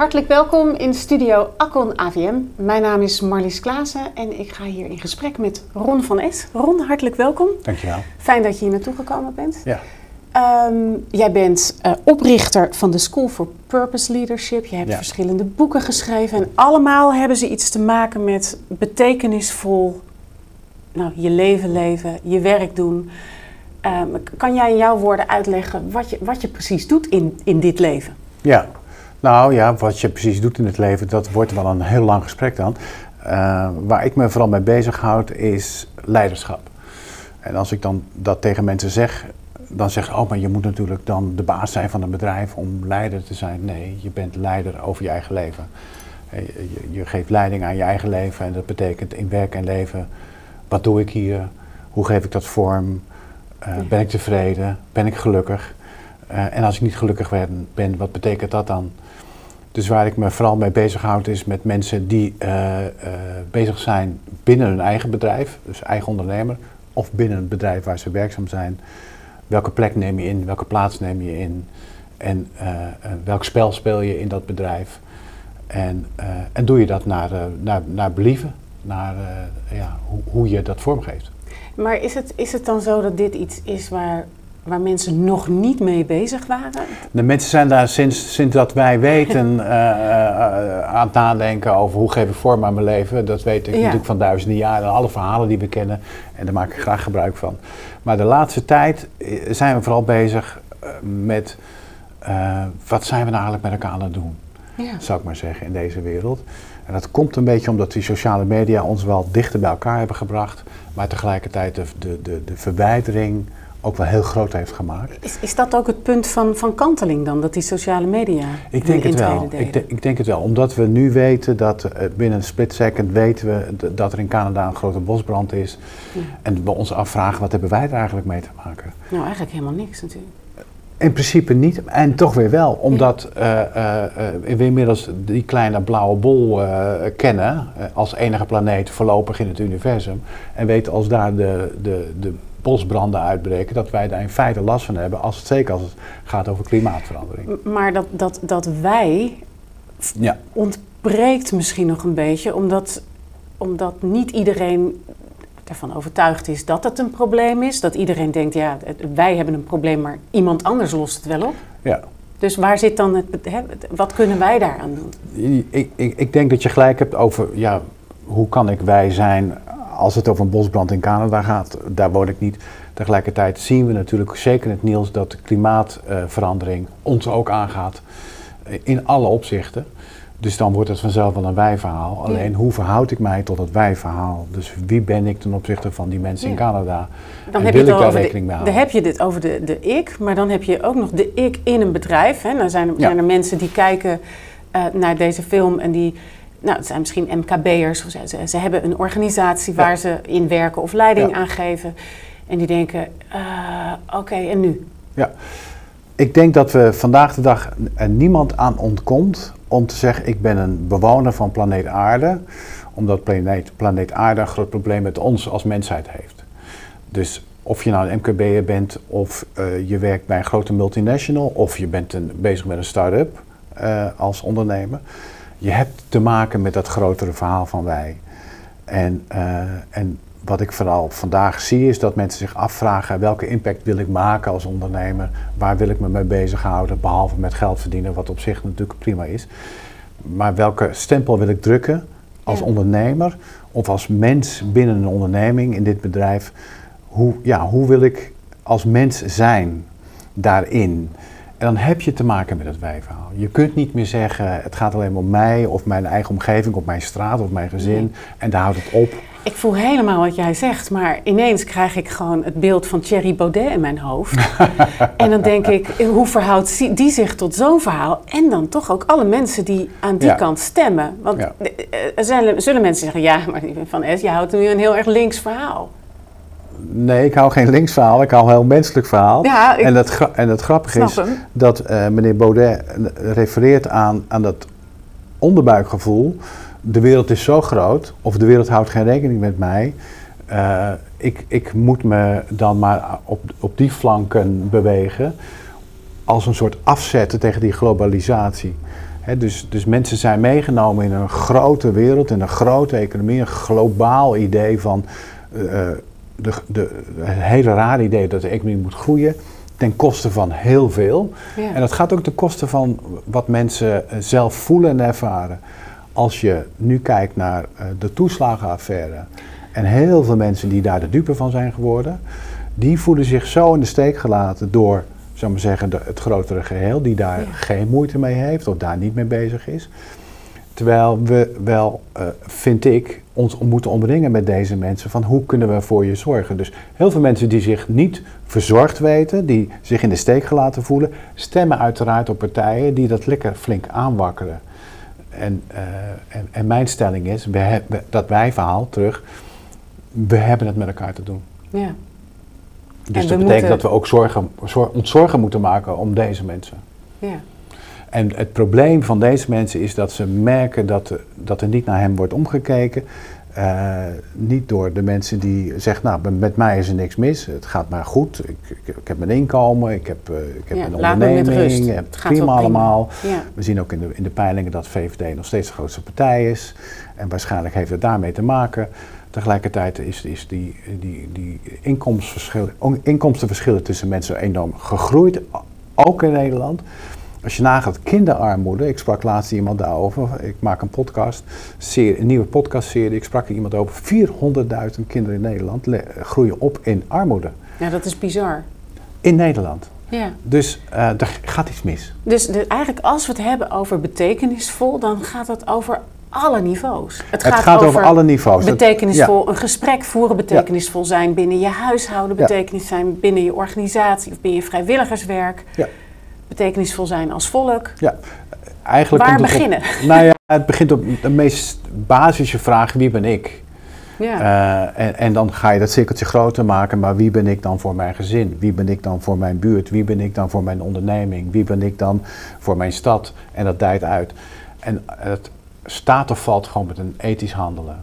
Hartelijk welkom in studio Accon AVM. Mijn naam is Marlies Klaassen en ik ga hier in gesprek met Ron van Es. Ron, hartelijk welkom. Dankjewel. Fijn dat je hier naartoe gekomen bent. Ja. Ehm, jij bent uh, oprichter van de School for Purpose Leadership. Je hebt Ja. verschillende boeken geschreven en allemaal hebben ze iets te maken met betekenisvol nou, je leven leven, je werk doen. Ehm, kan jij in jouw woorden uitleggen wat je, wat je precies doet in, in dit leven? Ja, nou ja, wat je precies doet in het leven, dat wordt wel een heel lang gesprek dan. Eh, waar ik me vooral mee bezighoud is leiderschap. En als ik dan dat tegen mensen zeg, dan zeggen ze, oh, maar je moet natuurlijk dan de baas zijn van een bedrijf om leider te zijn. Nee, je bent leider over je eigen leven. Eh, Je, je geeft leiding aan je eigen leven en dat betekent in werk en leven, wat doe ik hier? Hoe geef ik dat vorm? Eh, Ja. Ben ik tevreden? Ben ik gelukkig? En als ik niet gelukkig ben, ben, wat betekent dat dan? Dus waar ik me vooral mee bezighoud is met mensen die eh, eh, bezig zijn binnen hun eigen bedrijf, dus eigen ondernemer, of binnen het bedrijf waar ze werkzaam zijn. Welke plek neem je in, welke plaats neem je in en eh, welk spel speel je in dat bedrijf. En, en doe je dat naar, naar, naar believen, naar ja, hoe, hoe je dat vormgeeft. Maar is het, is het dan zo dat dit iets is waar, waar mensen nog niet mee bezig waren? De mensen zijn daar sinds, sinds dat wij weten eh, eh, aan het nadenken over hoe geef ik vorm aan mijn leven. Dat weet ik Ja. natuurlijk van duizenden jaren, alle verhalen die we kennen. En daar maak ik graag gebruik van. Maar de laatste tijd eh, zijn we vooral bezig met wat zijn we nou eigenlijk met elkaar aan het doen, Ja. zou ik maar zeggen, in deze wereld. En dat komt een beetje omdat die sociale media ons wel dichter bij elkaar hebben gebracht. Maar tegelijkertijd de, de, de, de verwijdering ook wel heel groot heeft gemaakt. Is, is dat ook het punt van, van kanteling dan, dat die sociale media Ik denk het wel. Ik, de- ik denk het wel. Omdat we nu weten dat eh, binnen een split second weten we dat er in Canada een grote bosbrand is. Ja. En we ons afvragen, wat hebben wij er eigenlijk mee te maken? Nou, eigenlijk helemaal niks natuurlijk. In principe niet, en toch weer wel. Omdat eh, eh, we inmiddels die kleine blauwe bol kennen als enige planeet voorlopig in het universum. En weten als daar de, de, de bosbranden uitbreken, dat wij daar in feite last van hebben. Als het, zeker als het gaat over klimaatverandering. Maar dat, dat, dat wij Ja. ontbreekt misschien nog een beetje, omdat, omdat niet iedereen ervan overtuigd is dat het een probleem is. Dat iedereen denkt, ja, wij hebben een probleem, maar iemand anders lost het wel op. Ja. Dus waar zit dan het- wat kunnen wij daaraan doen? Ik, ik, ik denk dat je gelijk hebt over, ja, hoe kan ik wij zijn als het over een bosbrand in Canada gaat. Daar woon ik niet. Tegelijkertijd zien we natuurlijk zeker in het nieuws dat de klimaatverandering ons ook aangaat. eh, In alle opzichten. Dus dan wordt het vanzelf wel een wij-verhaal. Alleen hoe verhoud ik mij tot het wij-verhaal? Dus wie ben ik ten opzichte van die mensen in. Canada? Dan En heb wil je ik daar rekening mee de, houden? dan heb je dit over de, de ik, maar dan heb je ook nog de ik in een bedrijf. Hè. Dan zijn er, Ja. zijn er mensen die kijken eh, naar deze film en die, nou, het zijn misschien MKB'ers. Ze, ze, ze hebben een organisatie waar Ja. ze in werken of leiding Ja. aan geven. En die denken, eh, oké, en nu? Ja, ik denk dat we vandaag de dag er niemand aan ontkomt om te zeggen: ik ben een bewoner van planeet Aarde, omdat planeet, planeet Aarde een groot probleem met ons als mensheid heeft. Dus of je nou een MKB'er bent, of eh, je werkt bij een grote multinational, of je bent een, bezig met een start-up eh, als ondernemer, je hebt te maken met dat grotere verhaal van wij. En, eh, en wat ik vooral vandaag zie is dat mensen zich afvragen welke impact wil ik maken als ondernemer, waar wil ik me mee bezighouden, behalve met geld verdienen, wat op zich natuurlijk prima is. Maar welke stempel wil ik drukken als Ja. ondernemer of als mens binnen een onderneming in dit bedrijf? Hoe, ja, hoe wil ik als mens zijn daarin? En dan heb je te maken met het wij-verhaal. Je kunt niet meer zeggen, het gaat alleen maar om mij of mijn eigen omgeving, of mijn straat of mijn gezin. Nee. En daar houdt het op. Ik voel helemaal wat jij zegt, maar ineens krijg ik gewoon het beeld van Thierry Baudet in mijn hoofd. en dan denk ik, hoe verhoudt die zich tot zo'n verhaal? En dan toch ook alle mensen die aan die Ja. kant stemmen. Want Ja. eh, eh, er zullen, zullen mensen zeggen, ja, maar Van Es, je houdt nu een heel erg links verhaal. Nee, ik hou geen links verhaal, ik hou een heel menselijk verhaal. Ja, ik en, dat en het grappige is hem. dat eh, meneer Baudet eh, refereert aan, aan dat onderbuikgevoel. De wereld is zo groot, of de wereld houdt geen rekening met mij. Eh, ik, ik moet me dan maar op, op die flanken bewegen als een soort afzetten tegen die globalisatie. Dus, dus mensen zijn meegenomen in een grote wereld, in een grote economie, een globaal idee van uh, de, de, het hele rare idee dat de economie moet groeien ten koste van heel veel. Ja. En dat gaat ook ten koste van wat mensen eh, zelf voelen en ervaren. Als je nu kijkt naar uh, de toeslagenaffaire en heel veel mensen die daar de dupe van zijn geworden, die voelen zich zo in de steek gelaten door, zou maar zeggen, de, het grotere geheel, die daar Ja. geen moeite mee heeft of daar niet mee bezig is. Terwijl we wel, eh, vind ik, ons moeten omringen met deze mensen van hoe kunnen we voor je zorgen. Dus heel veel mensen die zich niet verzorgd weten, die zich in de steek gelaten voelen, stemmen uiteraard op partijen die dat lekker flink aanwakkeren. En, eh, en, en mijn stelling is, we hebben, dat wij verhaal terug, we hebben het met elkaar te doen. Ja. Dus dat betekent moeten- dat we ook zorgen, ons zorgen moeten maken om deze mensen. Ja. En het probleem van deze mensen is dat ze merken dat, er- dat er niet naar hem wordt omgekeken. Eh, niet door de mensen die zeggen, nou, met- mij is er niks mis, het gaat maar goed, ik, ik, ik heb mijn inkomen, ik heb, eh, ik heb Ja, onderneming, het Het gaat prima allemaal. Ja. We zien ook in de, in de peilingen dat VVD nog steeds de grootste partij is. En waarschijnlijk heeft het daarmee te maken. Tegelijkertijd is, is die, die, die inkomstenverschillen, inkomstenverschillen tussen mensen enorm gegroeid, ook in Nederland. Als je nagaat kinderarmoede, ik sprak laatst iemand daarover, ik maak een podcast, serie, een nieuwe podcastserie, ik sprak er iemand over, 400.000 kinderen in Nederland groeien op in armoede. ja, dat is bizar. In Nederland. Ja. Dus eh er gaat iets mis. Dus de, eigenlijk als we het hebben over betekenisvol, dan gaat het over alle niveaus. Het gaat over alle niveaus. Dat- Betekenisvol, een gesprek voeren, betekenisvol zijn binnen je huishouden, betekenis zijn binnen je organisatie of binnen je vrijwilligerswerk. Ja. Betekenisvol zijn als volk. Ja, eigenlijk Waar het op- beginnen? nou ja, het begint op de meest basische vraag: wie ben ik? Ja. Eh, en, en dan ga je dat cirkeltje groter maken, maar wie ben ik dan voor mijn gezin? Wie ben ik dan voor mijn buurt? Wie ben ik dan voor mijn onderneming? Wie ben ik dan voor mijn stad? En dat dijt uit. En het staat of valt gewoon met een ethisch handelen.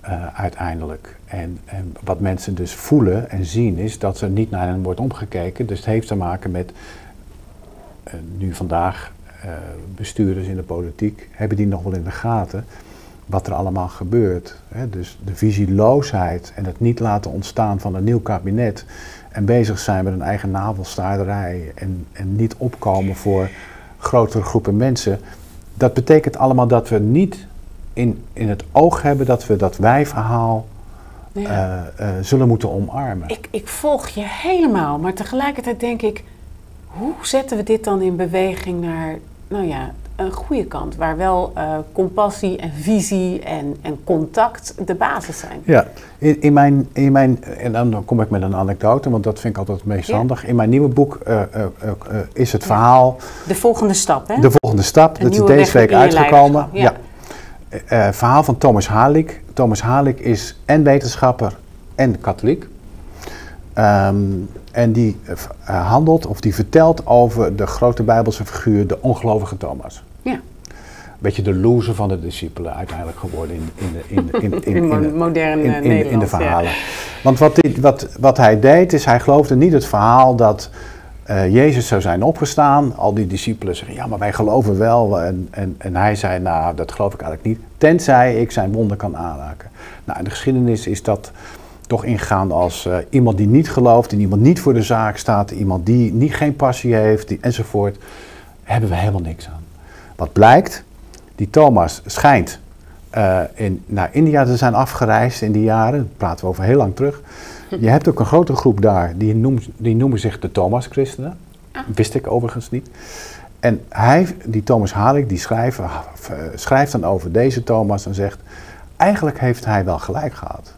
eh, uiteindelijk. En, en wat mensen dus voelen en zien is dat er niet naar hen wordt omgekeken. Dus het heeft te maken met nu vandaag eh, bestuurders in de politiek, hebben die nog wel in de gaten wat er allemaal gebeurt. Hè? Dus de visieloosheid en het niet laten ontstaan van een nieuw kabinet en bezig zijn met een eigen navelstaarderij en, en niet opkomen voor grotere groepen mensen. Dat betekent allemaal dat we niet in, in het oog hebben dat we dat wij-verhaal Ja. eh, eh, zullen moeten omarmen. Ik, ik volg je helemaal, maar tegelijkertijd denk ik, hoe zetten we dit dan in beweging naar, nou ja, een goede kant, waar wel eh, compassie en visie en, en contact de basis zijn? Ja, in, in, mijn, in mijn, en dan kom ik met een anekdote, want dat vind ik altijd het meest Ja. handig. In mijn nieuwe boek eh, eh, is het verhaal De volgende stap, hè? De Volgende Stap. Dat is deze week uitgekomen. eh, verhaal van Thomas Halik. Thomas Halik is en wetenschapper en katholiek. Ehm, en die eh, eh, handelt of die vertelt over de grote Bijbelse figuur, de ongelovige Thomas. Ja. Beetje de loser van de discipelen uiteindelijk geworden in, in, de, in, in, in, In mo- de- moderne in, in, de- in de Nederland, ja. verhalen. Want wat, dit, wat, wat hij deed, is hij geloofde niet het verhaal dat eh, Jezus zou zijn opgestaan. Al die discipelen zeggen, ja, maar wij geloven wel. En, en, en hij zei, nou, dat geloof ik eigenlijk niet. Tenzij ik zijn wonden kan aanraken. Nou, in de geschiedenis is dat toch ingegaan als eh, iemand die niet gelooft, en iemand niet voor de zaak staat, iemand die niet, geen passie heeft, die, enzovoort. Hebben we helemaal niks aan. Wat blijkt, die Thomas schijnt eh, in, naar India te zijn afgereisd in die jaren. Dat praten we over heel lang terug. Je hebt ook een grote groep daar, die, noemt, die noemen zich de Thomas-christenen. Ah. Wist ik overigens niet. En hij, die Thomas Halik, die schrijft, eh, schrijft dan over deze Thomas en zegt... Eigenlijk heeft hij wel gelijk gehad.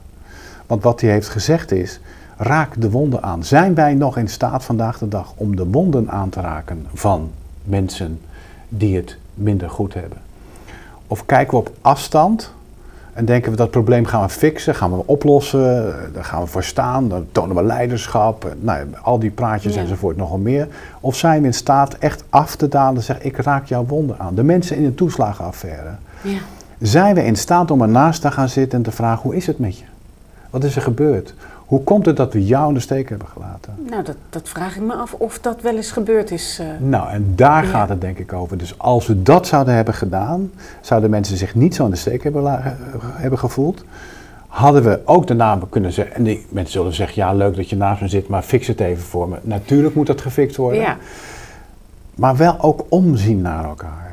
Want wat hij heeft gezegd is, raak de wonden aan. Zijn wij nog in staat vandaag de dag om de wonden aan te raken van mensen die het minder goed hebben? Of kijken we op afstand en denken we dat probleem gaan we fixen, gaan we oplossen, daar gaan we voor staan, dan tonen we leiderschap, nou, ja, al die praatjes Ja. enzovoort nogal meer. Of zijn we in staat echt af te dalen en zeggen, ik raak jouw wonden aan. De mensen in de toeslagenaffaire. Ja. Zijn we in staat om ernaast te gaan zitten en te vragen, hoe is het met je? Wat is er gebeurd? Hoe komt het dat we jou in de steek hebben gelaten? Nou, dat, dat vraag ik me af of dat wel eens gebeurd is. Uh, nou, en daar gaat het denk ik over. Dus als we dat zouden hebben gedaan, zouden mensen zich niet zo in de steek hebben, hebben gevoeld. Hadden we ook de namen kunnen zeggen. En die mensen zullen zeggen: ja, leuk dat je naast me zit, maar fix het even voor me. Natuurlijk moet dat gefixt worden. Ja. Maar wel ook omzien naar elkaar.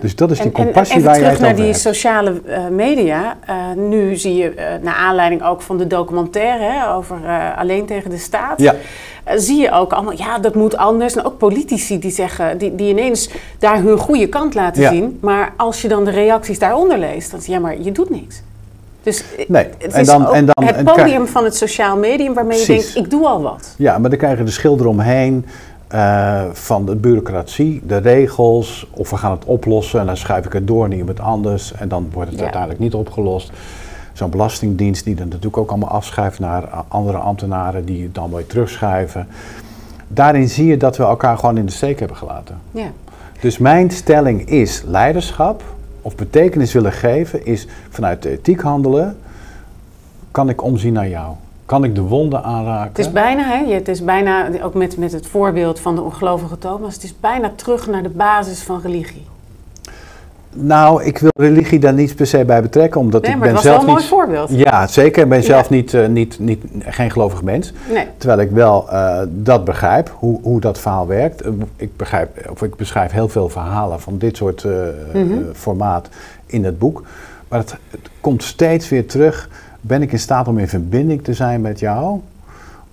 Dus dat is die compassie en, waar je terug naar die sociale uh, media. Uh, nu zie je, uh, naar aanleiding ook van de documentaire hè, over Alleen tegen de Staat... Ja. zie je ook allemaal, ja, dat moet anders. En ook politici die zeggen, die, die ineens daar hun goede kant laten zien. Maar als je dan de reacties daaronder leest, dan zeg je, ja, maar je doet niks. Dus nee. het dan, en dan, het podium van het sociaal medium waarmee je denkt, ik doe al wat. Ja, maar dan krijg je de schilder omheen... Uh, van de bureaucratie, de regels, of we gaan het oplossen en dan schuif ik het door naar iemand anders en dan wordt het uiteindelijk niet opgelost. Zo'n belastingdienst die dan natuurlijk ook allemaal afschuift naar andere ambtenaren die het dan weer terugschuiven. Daarin zie je dat we elkaar gewoon in de steek hebben gelaten. Ja. Dus mijn stelling is leiderschap of betekenis willen geven is vanuit de ethiek handelen. Kan ik omzien naar jou? Kan ik de wonden aanraken. Het is bijna, hè, het is bijna, ook met, met het voorbeeld van de ongelovige Thomas, het is bijna terug naar de basis van religie. Nou, ik wil religie daar niet per se bij betrekken, omdat nee, ik ben zelf niet. een mooi voorbeeld. Ja, zeker. Ik ben zelf niet, uh, niet, niet, geen gelovig mens. Nee. Terwijl ik wel uh, dat begrijp, hoe, hoe dat verhaal werkt. Uh, ik, begrijp, of ik beschrijf heel veel verhalen van dit soort mm -hmm. formaat in het boek. Maar het, het komt steeds weer terug ben ik in staat om in verbinding te zijn met jou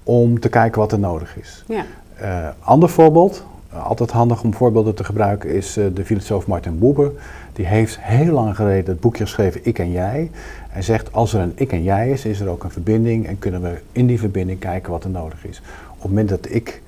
om te kijken wat er nodig is. Ja. Uh, ander voorbeeld, uh, altijd handig om voorbeelden te gebruiken, is uh, de filosoof Martin Buber. Die heeft heel lang geleden het boekje geschreven Ik en Jij. En zegt als er een ik en jij is, is er ook een verbinding en kunnen we in die verbinding kijken wat er nodig is. Op het moment dat ik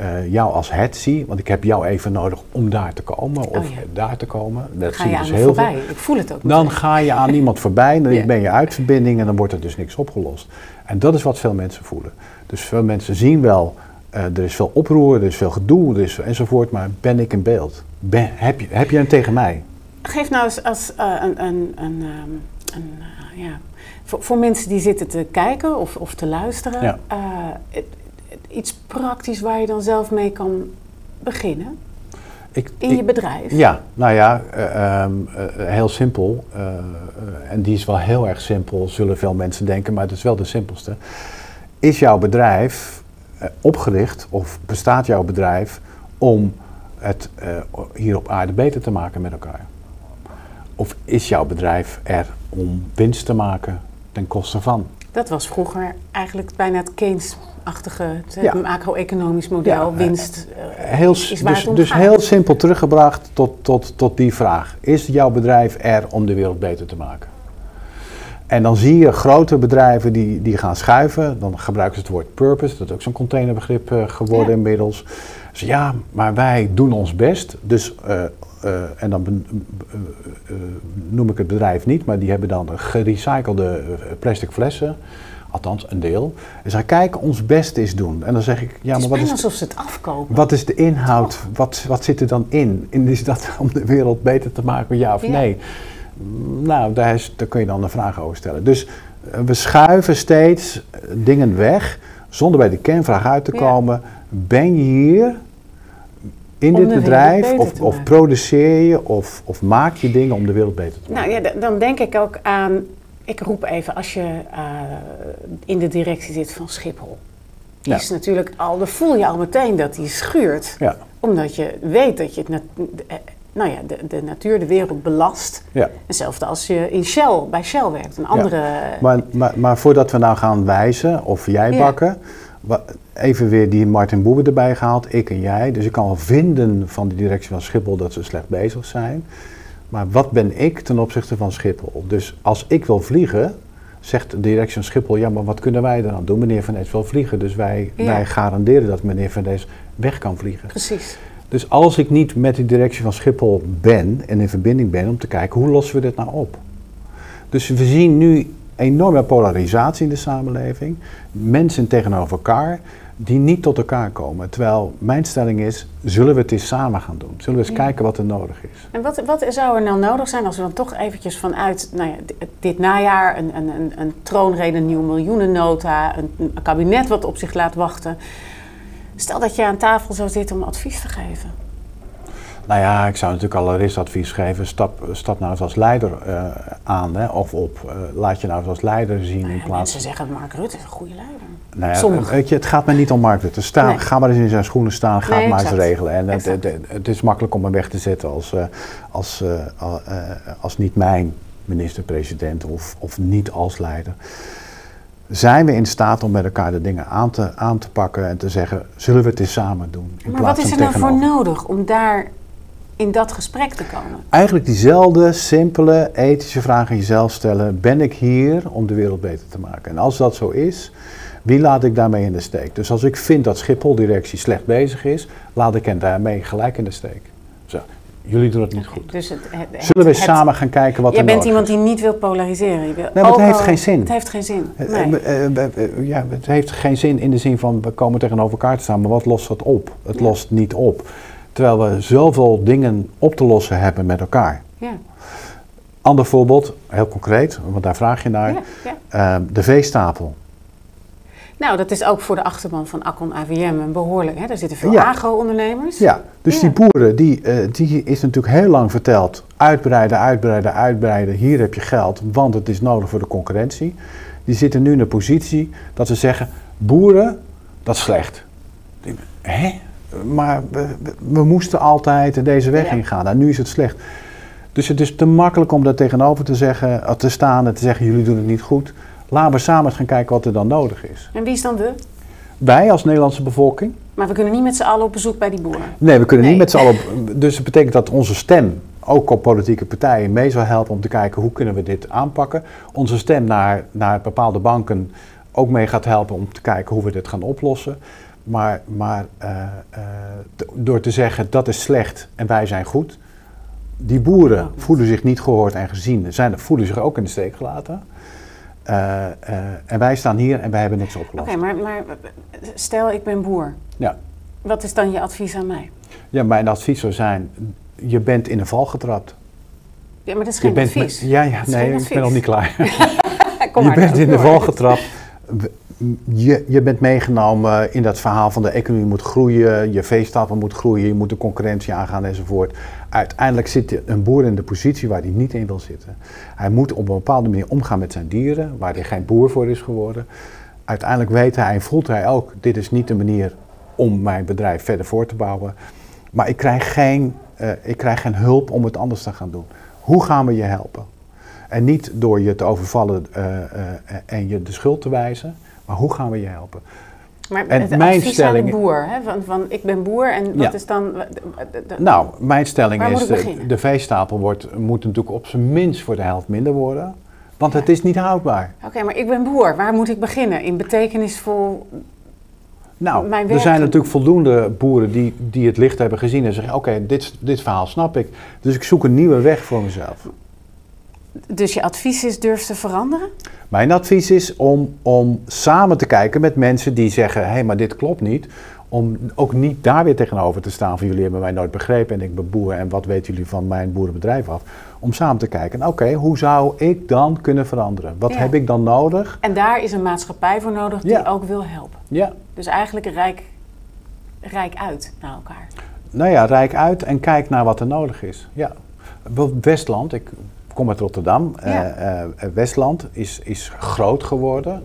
uh, jou als het zie, want ik heb jou even nodig om daar te komen of oh daar te komen. Dat ga zie je dus heel voorbij. Veel. Ik voel het ook. Dan ga je aan iemand voorbij, dan ben je uit verbinding en dan wordt er dus niks opgelost. En dat is wat veel mensen voelen. Dus veel mensen zien wel, uh, er is veel oproer, er is veel gedoe er is, enzovoort, maar ben ik in beeld? Ben, heb, je, heb je hem tegen mij? Geef nou eens als uh, een, een, een, um, een ja, voor, voor, mensen die zitten te kijken of, of te luisteren. Ja iets praktisch waar je dan zelf mee kan beginnen? Ik, in je bedrijf? Ja, nou ja, uh, um, uh, heel simpel. Uh, en die is wel heel erg simpel, zullen veel mensen denken, maar het is wel de simpelste. Is jouw bedrijf opgericht of bestaat jouw bedrijf om het hier op aarde beter te maken met elkaar? Of is jouw bedrijf er om winst te maken ten koste van? Dat was vroeger eigenlijk bijna het Keynes achtige ja. macro-economisch model, winst. Uh, heel, is waar dus, het om dus heel simpel teruggebracht tot, tot, tot die vraag. Is jouw bedrijf er om de wereld beter te maken? En dan zie je grote bedrijven die, die gaan schuiven. Dan gebruiken ze het woord purpose. Dat is ook zo'n containerbegrip geworden inmiddels. Dus ja, maar wij doen ons best. Dus, uh, en dan noem ik het bedrijf niet, maar die hebben dan gerecyclede plastic flessen. Althans, een deel. En zij kijken, ons best is doen. En dan zeg ik, ja, maar wat is... alsof ze het afkopen. Wat is de inhoud? Wat, wat zit er dan in? in? Is dat om de wereld beter te maken, ja of nee? Nou, daar, is, daar kun je dan een vraag over stellen. Dus eh, we schuiven steeds eh, dingen weg, zonder bij de kernvraag uit te komen. Ben je hier in dit bedrijf of, of produceer je of, of maak je dingen om de wereld beter te maken? Nou ja, dan denk ik ook aan ik roep even, als je uh, in de directie zit van Schiphol. Ja. Is natuurlijk al, dan voel je al meteen dat die schuurt. Ja. Omdat je weet dat je het, eh, nou ja, de, de natuur, de wereld belast. Ja. Hetzelfde als je in Shell, bij Shell werkt, een andere... Ja. Maar, maar, maar voordat we nou gaan wijzen of jij bakken... Even weer die Martin Boebe erbij gehaald, ik en jij. Dus ik kan wel vinden van de directie van Schiphol dat ze slecht bezig zijn. Maar wat ben ik ten opzichte van Schiphol? Dus als ik wil vliegen, zegt de directie van Schiphol, ja, maar wat kunnen wij dan doen? Meneer Van Ees wil vliegen, dus wij, wij garanderen dat meneer Van Ees weg kan vliegen. Precies. Dus als ik niet met de directie van Schiphol ben en in verbinding ben om te kijken, hoe lossen we dit nou op? Dus we zien nu enorme polarisatie in de samenleving. Mensen tegenover elkaar. die niet tot elkaar komen. Terwijl mijn stelling is, zullen we het eens samen gaan doen? Zullen we eens Ja. kijken wat er nodig is? En wat, wat zou er nou nodig zijn als we dan toch eventjes vanuit nou ja, dit, dit najaar een, een, een, een troonrede, een nieuwe miljoenennota, een, een kabinet wat op zich laat wachten. Stel dat je aan tafel zou zitten om advies te geven. Nou ja, ik zou natuurlijk allereerst advies geven, stap, stap nou eens als leider eh, aan hè, of op. Eh, laat je nou eens als leider zien Nou in plaats mensen zeggen Mark Rutte is een goede leider. Nou ja, weet je, het gaat mij niet om Mark Rutte. Sta, Nee. Ga maar eens in zijn schoenen staan, ga Nee, het maar eens regelen. En het, het, het is makkelijk om hem weg te zetten als, eh, als, al- als niet mijn minister-president of, of niet als leider. Zijn we in staat om met elkaar de dingen aan te, aan te pakken en te zeggen, zullen we het eens samen doen? In Maar wat is er nou voor nodig om daar in dat gesprek te komen? Eigenlijk diezelfde simpele ethische vraag aan jezelf stellen. Ben ik hier om de wereld beter te maken? En als dat zo is, wie laat ik daarmee in de steek? Dus als ik vind dat Schiphol-directie slecht bezig is, laat ik hen daarmee gelijk in de steek. Zo, jullie doen het niet goed. Dus het, het- het- Zullen we samen gaan kijken wat Jij er bent nodig iemand die niet wil polariseren. Je wil maar het ook heeft al- geen zin. Het heeft geen zin. Eh, Nee. eh, eh, ja, het heeft geen zin in de zin van we komen tegenover elkaar te staan, maar wat lost dat op? Het lost niet op. Terwijl we zoveel dingen op te lossen hebben met elkaar. Ja. Ander voorbeeld, heel concreet, want daar vraag je naar. Ja, ja. Eh, de veestapel. Nou, dat is ook voor de achterban van Accon AVM een behoorlijk. Hè? Daar zitten veel Ja. agro-ondernemers. Ja, dus die boeren, die, eh, die is natuurlijk heel lang verteld. Uitbreiden, uitbreiden, uitbreiden. Hier heb je geld, want het is nodig voor de concurrentie. Die zitten nu in de positie dat ze zeggen, boeren, dat is slecht. Hè? Maar we, we- moesten altijd deze weg Ja. ingaan en nu is het slecht. Dus het is te makkelijk om daar tegenover te, zeggen, eh, te staan en te zeggen, jullie doen het niet goed. Laten we samen eens gaan kijken wat er dan nodig is. En wie is dan we? Wij als Nederlandse bevolking, Maar we kunnen niet met z'n allen op bezoek bij die boeren. Nee, we kunnen Nee. niet met z'n allen. op- Dus het betekent dat onze stem ook op politieke partijen mee zal helpen om te kijken hoe kunnen we dit aanpakken. Onze stem naar, naar bepaalde banken ook mee gaat helpen om te kijken hoe we dit gaan oplossen. Maar, maar eh, eh, door te zeggen dat is slecht en wij zijn goed. Die boeren voelen zich niet gehoord en gezien, zijn, voelen zich ook in de steek gelaten. Eh, en wij staan hier en wij hebben niks Oké, opgelost. maar, maar stel ik ben boer. Ja. Wat is dan je advies aan mij? ja, mijn advies zou zijn, je bent in een val getrapt. Ja, maar dat is Je geen bent advies. ja, ja, nee, ik ben nog niet klaar. Kom je maar, bent in de val getrapt. Je, je bent meegenomen in dat verhaal van de economie moet groeien, je veestapel moet groeien, je moet de concurrentie aangaan enzovoort. Uiteindelijk zit een boer in de positie waar hij niet in wil zitten. Hij moet op een bepaalde manier omgaan met zijn dieren, waar hij geen boer voor is geworden. Uiteindelijk weet hij en voelt hij ook, dit is niet de manier om mijn bedrijf verder voor te bouwen. Maar ik krijg geen, eh, ik krijg geen hulp om het anders te gaan doen. Hoe gaan we je helpen? En niet door je te overvallen eh, eh, en je de schuld te wijzen, maar hoe gaan we je helpen? Maar En het mijn stelling- de boer, hè? Van, van ik ben boer en wat Ja. is dan... de- de- de- Nou, mijn stelling is, de, de veestapel wordt, moet natuurlijk op zijn minst voor de helft minder worden. Want het is niet houdbaar. Oké, maar ik ben boer. Waar moet ik beginnen? In betekenisvol... Nou, er zijn natuurlijk voldoende boeren die, die het licht hebben gezien en zeggen, oké, dit, dit verhaal snap ik. Dus ik zoek een nieuwe weg voor mezelf. Dus je advies is durf te veranderen? Mijn advies is om, om samen te kijken met mensen die zeggen: hé, hey, maar dit klopt niet. Om ook niet daar weer tegenover te staan van jullie hebben mij nooit begrepen en ik ben boer en wat weten jullie van mijn boerenbedrijf af. Om samen te kijken, oké, hoe zou ik dan kunnen veranderen? Wat Ja. heb ik dan nodig? En daar is een maatschappij voor nodig die Ja. ook wil helpen. Ja, Dus eigenlijk rijk, rijk uit naar elkaar. nou ja, rijk uit en kijk naar wat er nodig is. Ja, Westland, ik kom uit Rotterdam. Ja. Eh, eh, Westland is, is groot geworden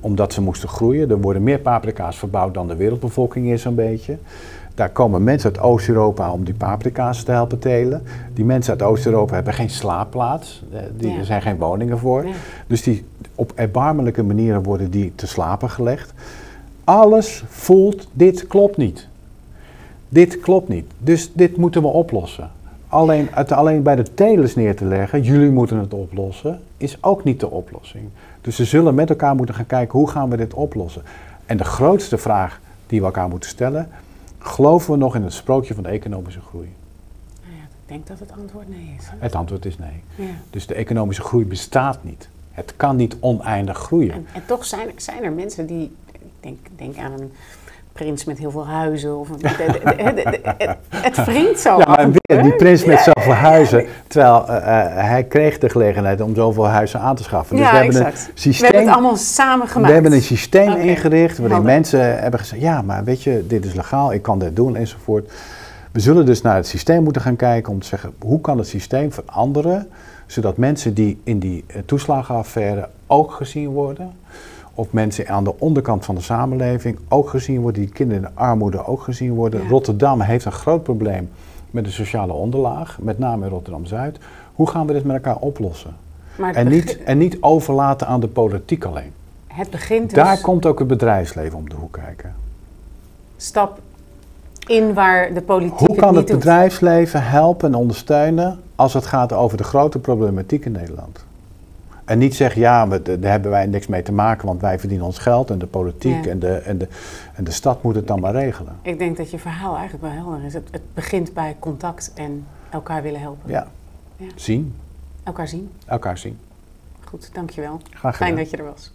omdat ze moesten groeien. Er worden meer paprika's verbouwd dan de wereldbevolking is zo'n beetje. Daar komen mensen uit Oost-Europa om die paprika's te helpen telen. Die mensen uit Oost-Europa hebben geen slaapplaats. Eh, die, Ja. Er zijn geen woningen voor. Dus die, op erbarmelijke manieren worden die te slapen gelegd. Alles voelt, dit klopt niet. Dit klopt niet. Dus dit moeten we oplossen. Alleen, het alleen bij de telers neer te leggen, jullie moeten het oplossen, is ook niet de oplossing. Dus ze zullen met elkaar moeten gaan kijken, hoe gaan we dit oplossen? En de grootste vraag die we elkaar moeten stellen, geloven we nog in het sprookje van de economische groei? Nou ja, ik denk dat het antwoord nee is. hè? Het antwoord is nee. Ja. Dus de economische groei bestaat niet. Het kan niet oneindig groeien. En, en toch zijn, zijn er mensen die, ik denk, denk aan een prins met heel veel huizen. Of het, het wringt zo. Ja, maar weer, die prins met zoveel huizen. Terwijl uh, hij kreeg de gelegenheid om zoveel huizen aan te schaffen. Dus ja, we hebben exact. een systeem. We hebben het allemaal samen gemaakt. We hebben een systeem okay. ingericht waarin mensen hebben gezegd: ja, maar weet je, dit is legaal, ik kan dit doen enzovoort. We zullen dus naar het systeem moeten gaan kijken om te zeggen: hoe kan het systeem veranderen, zodat mensen die in die toeslagenaffaire ook gezien worden of mensen aan de onderkant van de samenleving ook gezien worden, die kinderen in de armoede ook gezien worden. Rotterdam heeft een groot probleem met de sociale onderlaag, met name in Rotterdam-Zuid. Hoe gaan we dit met elkaar oplossen? En niet, en niet overlaten aan de politiek alleen. Het begint dus... Daar komt ook het bedrijfsleven om de hoek kijken. Stap in waar de politiek Hoe kan het, het bedrijfsleven helpen en ondersteunen als het gaat over de grote problematiek in Nederland? En niet zeggen, ja, maar daar hebben wij niks mee te maken, want wij verdienen ons geld en de politiek en, de, en, de, en de stad moet het dan maar regelen. Ik denk dat je verhaal eigenlijk wel helder is. Het, het begint bij contact en elkaar willen helpen. Ja. ja. Zien. Elkaar zien. Elkaar zien. Goed, dankjewel. Graag gedaan. Fijn dat je er was.